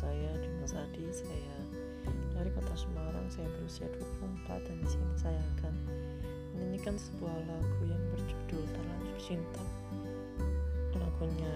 saya Dimas Adi saya dari kota Semarang saya berusia 24 dan di sini saya akan menyanyikan sebuah lagu yang berjudul Terlanjur Cinta. Lagunya